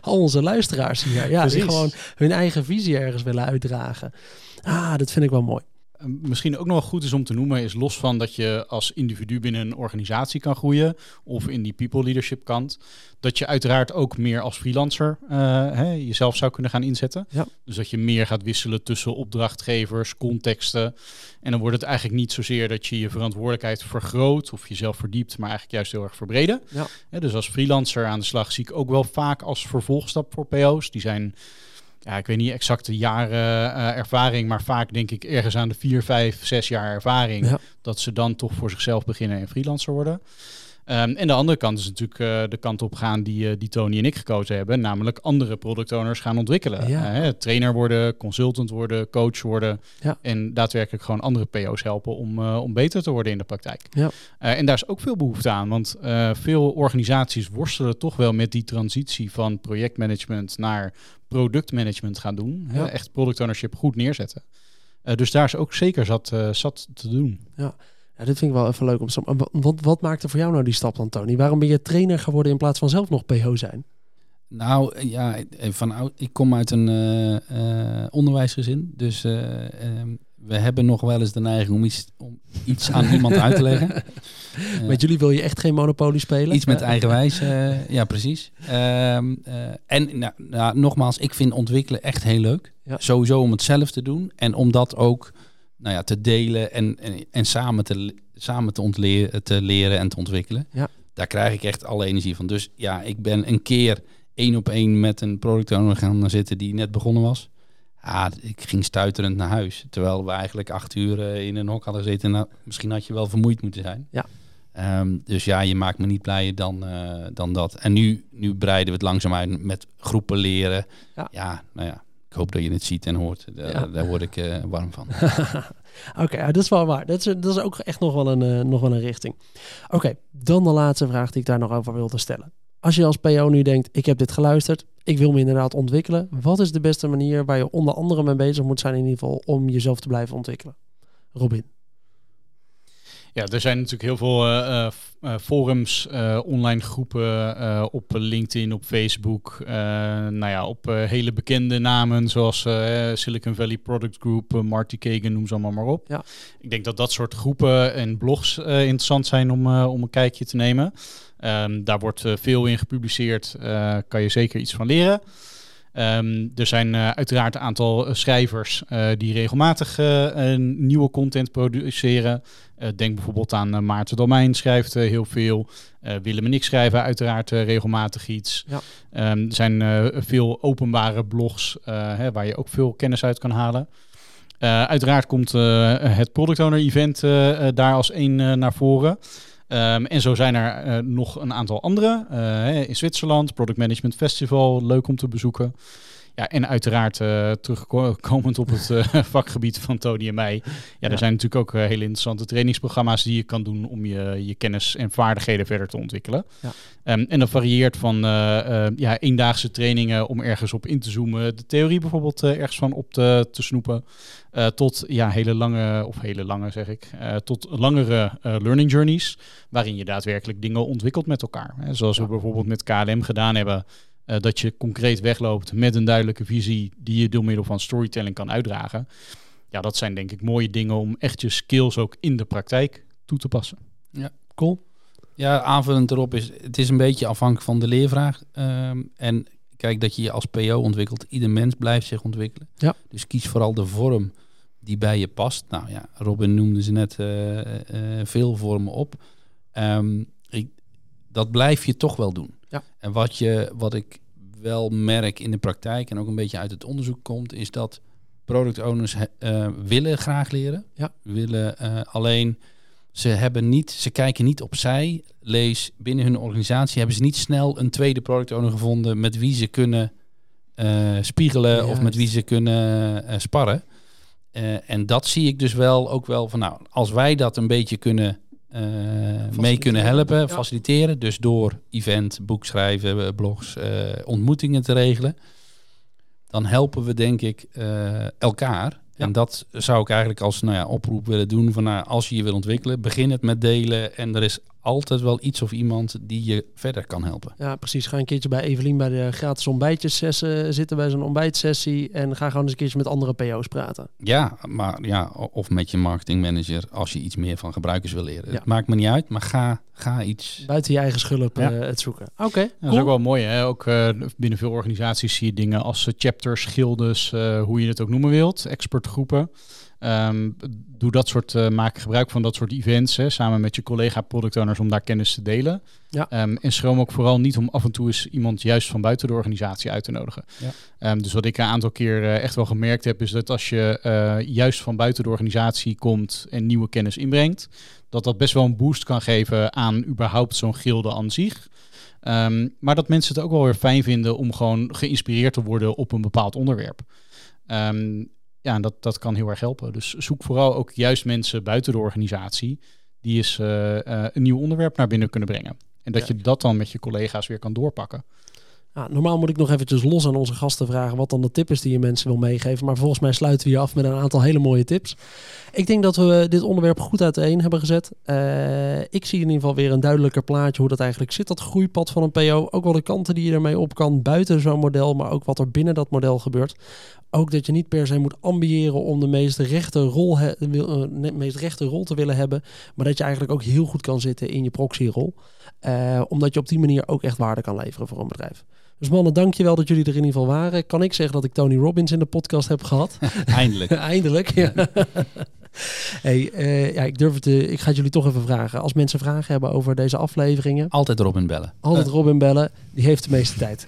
Al onze luisteraars hier. Ja, die gewoon hun eigen visie ergens willen uitdragen. Ah, dat vind ik wel mooi. Misschien ook nog goed is om te noemen, is los van dat je als individu binnen een organisatie kan groeien, of in die people leadership kant, dat je uiteraard ook meer als freelancer uh, hè, jezelf zou kunnen gaan inzetten. Ja. Dus dat je meer gaat wisselen tussen opdrachtgevers, contexten. En dan wordt het eigenlijk niet zozeer dat je je verantwoordelijkheid vergroot of jezelf verdiept, maar eigenlijk juist heel erg verbreden. Ja. dus als freelancer aan de slag zie ik ook wel vaak als vervolgstap voor PO's. Die zijn ja, ik weet niet exact de jaren uh, ervaring, maar vaak denk ik ergens aan de vier, vijf, zes jaar ervaring, dat ze dan toch voor zichzelf beginnen en freelancer worden. Um, en de andere kant is natuurlijk uh, de kant op gaan die, uh, die Tony en ik gekozen hebben, namelijk andere product owners gaan ontwikkelen. Ja. trainer worden, consultant worden, coach worden ja. en daadwerkelijk gewoon andere PO's helpen om, om beter te worden in de praktijk. Ja. en daar is ook veel behoefte aan, want veel organisaties worstelen toch wel met die transitie van projectmanagement naar productmanagement gaan doen. Echt product ownership goed neerzetten. Dus daar is ook zeker zat, zat te doen. Ja. Ja, dit vind ik wel even leuk om te wat, wat maakte voor jou nou die stap dan, Tony? Waarom ben je trainer geworden in plaats van zelf nog PO zijn? Nou ja, van, ik kom uit een uh, onderwijsgezin. Dus ehm, we hebben nog wel eens de neiging om iets, om iets aan (laughs) iemand uit te leggen. met jullie wil je echt geen monopolie spelen? Iets met (laughs) eigenwijs, ja precies. Ehm, eh, en nou, nou, nogmaals, ik vind ontwikkelen echt heel leuk. Sowieso om het zelf te doen en om dat ook nou ja, te delen en, en, en samen, te, samen te, ontleren, te leren en te ontwikkelen. Ja. Daar krijg ik echt alle energie van. Dus ja, ik ben een keer één op één met een product owner gaan zitten die net begonnen was. Ja, ik ging stuiterend naar huis. Terwijl we eigenlijk acht uur eh, in een hok hadden zitten. Nou, misschien had je wel vermoeid moeten zijn. Ja. Um, dus ja, je maakt me niet blijer dan, uh, dan dat. En nu, nu breiden we het langzaam uit met groepen leren. Ja. ja, nou ja. Ik hoop dat je het ziet en hoort. Daar, daar word ik uh, warm van. (laughs) Oké, dat is wel waar. Dat is, dat is ook echt nog wel een, uh, nog wel een richting. Oké, dan de laatste vraag die ik daar nog over wilde stellen. Als je als PO nu denkt, ik heb dit geluisterd, ik wil me inderdaad ontwikkelen. Wat is de beste manier waar je onder andere mee bezig moet zijn in ieder geval om jezelf te blijven ontwikkelen? Robin. Ja, er zijn natuurlijk heel veel uh, uh, forums, online groepen op LinkedIn, op Facebook. nou ja, op hele bekende namen zoals Silicon Valley Product Group, Marty Kagan, noem ze allemaal maar op. Ja. Ik denk dat dat soort groepen en blogs interessant zijn om, om een kijkje te nemen. Um, daar wordt veel in gepubliceerd, kan je zeker iets van leren. Ehm, er zijn uiteraard een aantal schrijvers die regelmatig nieuwe content produceren. denk bijvoorbeeld aan Maarten Domein schrijft heel veel. Willem en ik schrijven uiteraard regelmatig iets. Ja. Ehm, er zijn veel openbare blogs hè, waar je ook veel kennis uit kan halen. Uiteraard komt het Product Owner Event daar als één naar voren. Um, en zo zijn er nog een aantal andere. in Zwitserland, Product Management Festival, leuk om te bezoeken. Ja, en uiteraard uh, terugkomend op het uh, (laughs) vakgebied van Tony en mij. Ja, er zijn natuurlijk ook uh, hele interessante trainingsprogramma's die je kan doen om je, je kennis en vaardigheden verder te ontwikkelen. Ja. Um, en dat varieert van ja, eendaagse trainingen om ergens op in te zoomen, de theorie bijvoorbeeld ergens van op te, te snoepen, tot ja, hele lange, of hele lange zeg ik, tot langere learning journeys, waarin je daadwerkelijk dingen ontwikkelt met elkaar. Hè, zoals we bijvoorbeeld met KLM gedaan hebben. Uh, dat je concreet wegloopt met een duidelijke visie die je door middel van storytelling kan uitdragen. Ja, dat zijn denk ik mooie dingen om echt je skills ook in de praktijk toe te passen. Ja, cool. Ja, aanvullend erop is, het is een beetje afhankelijk van de leervraag. Um, en kijk dat je je als PO ontwikkelt. Ieder mens blijft zich ontwikkelen. Ja. Dus kies vooral de vorm die bij je past. Nou ja, Robin noemde ze net uh, uh, veel vormen op. Um, ik, dat blijf je toch wel doen. Ja. En wat, je, wat ik wel merk in de praktijk en ook een beetje uit het onderzoek komt, is dat product owners uh, willen graag leren. Ja. Willen uh, alleen ze hebben niet, ze kijken niet opzij. Lees binnen hun organisatie hebben ze niet snel een tweede product owner gevonden met wie ze kunnen uh, spiegelen of met wie ze kunnen sparren. en dat zie ik dus wel ook wel van nou, als wij dat een beetje kunnen mee kunnen helpen, faciliteren. Dus door event, boekschrijven, eh, blogs, uh, ontmoetingen te regelen. Dan helpen we denk ik elkaar. En dat zou ik eigenlijk als nou ja, oproep willen doen. Van, nou, als je je wil ontwikkelen, begin het met delen. En er is altijd wel iets of iemand die je verder kan helpen. Ja, precies. Ga een keertje bij Evelien bij de gratis ontbijtjes zitten bij zo'n ontbijtsessie. En ga gewoon eens een keertje met andere PO's praten. Ja, maar ja, of met je marketingmanager als je iets meer van gebruikers wil leren. Het maakt me niet uit, maar ga, ga iets... Buiten je eigen schulp ja. uh, het zoeken. Oké, okay, Dat is ook wel mooi. Hè? Ook uh, binnen veel organisaties zie je dingen als uh, chapters, gildes, hoe je het ook noemen wilt. Expertgroepen. Um, doe dat soort, uh, maak gebruik van dat soort events hè, samen met je collega product owners om daar kennis te delen. Ja. Um, en schroom ook vooral niet om af en toe eens iemand juist van buiten de organisatie uit te nodigen. Ja. Um, dus wat ik een aantal keer uh, echt wel gemerkt heb, is dat als je uh, juist van buiten de organisatie komt en nieuwe kennis inbrengt, dat dat best wel een boost kan geven aan überhaupt zo'n gilde aan zich. Maar dat mensen het ook wel weer fijn vinden om gewoon geïnspireerd te worden op een bepaald onderwerp. Um, ja, dat, dat kan heel erg helpen. Dus zoek vooral ook juist mensen buiten de organisatie die eens uh, uh, een nieuw onderwerp naar binnen kunnen brengen. En dat je dat dan met je collega's weer kan doorpakken. Normaal moet ik nog eventjes los aan onze gasten vragen wat dan de tip is die je mensen wil meegeven. Maar volgens mij sluiten we hier af met een aantal hele mooie tips. Ik denk dat we dit onderwerp goed uiteen hebben gezet. Uh, ik zie in ieder geval weer een duidelijker plaatje hoe dat eigenlijk zit, dat groeipad van een PO. Ook wel de kanten die je ermee op kan buiten zo'n model, maar ook wat er binnen dat model gebeurt. Ook dat je niet per se moet ambiëren om de meest rechte rol, he, uh, meest rechte rol te willen hebben. Maar dat je eigenlijk ook heel goed kan zitten in je proxyrol. Uh, omdat je op die manier ook echt waarde kan leveren voor een bedrijf. Dus mannen, dankjewel dat jullie er in ieder geval waren. Kan ik zeggen dat ik Tony Robbins in de podcast heb gehad? (laughs) Eindelijk. (laughs) Eindelijk, ja. (laughs) hey, uh, ja, ik durf het, uh, ik ga het jullie toch even vragen. Als mensen vragen hebben over deze afleveringen... Altijd Robin bellen. Altijd Robin bellen. Die heeft de meeste tijd.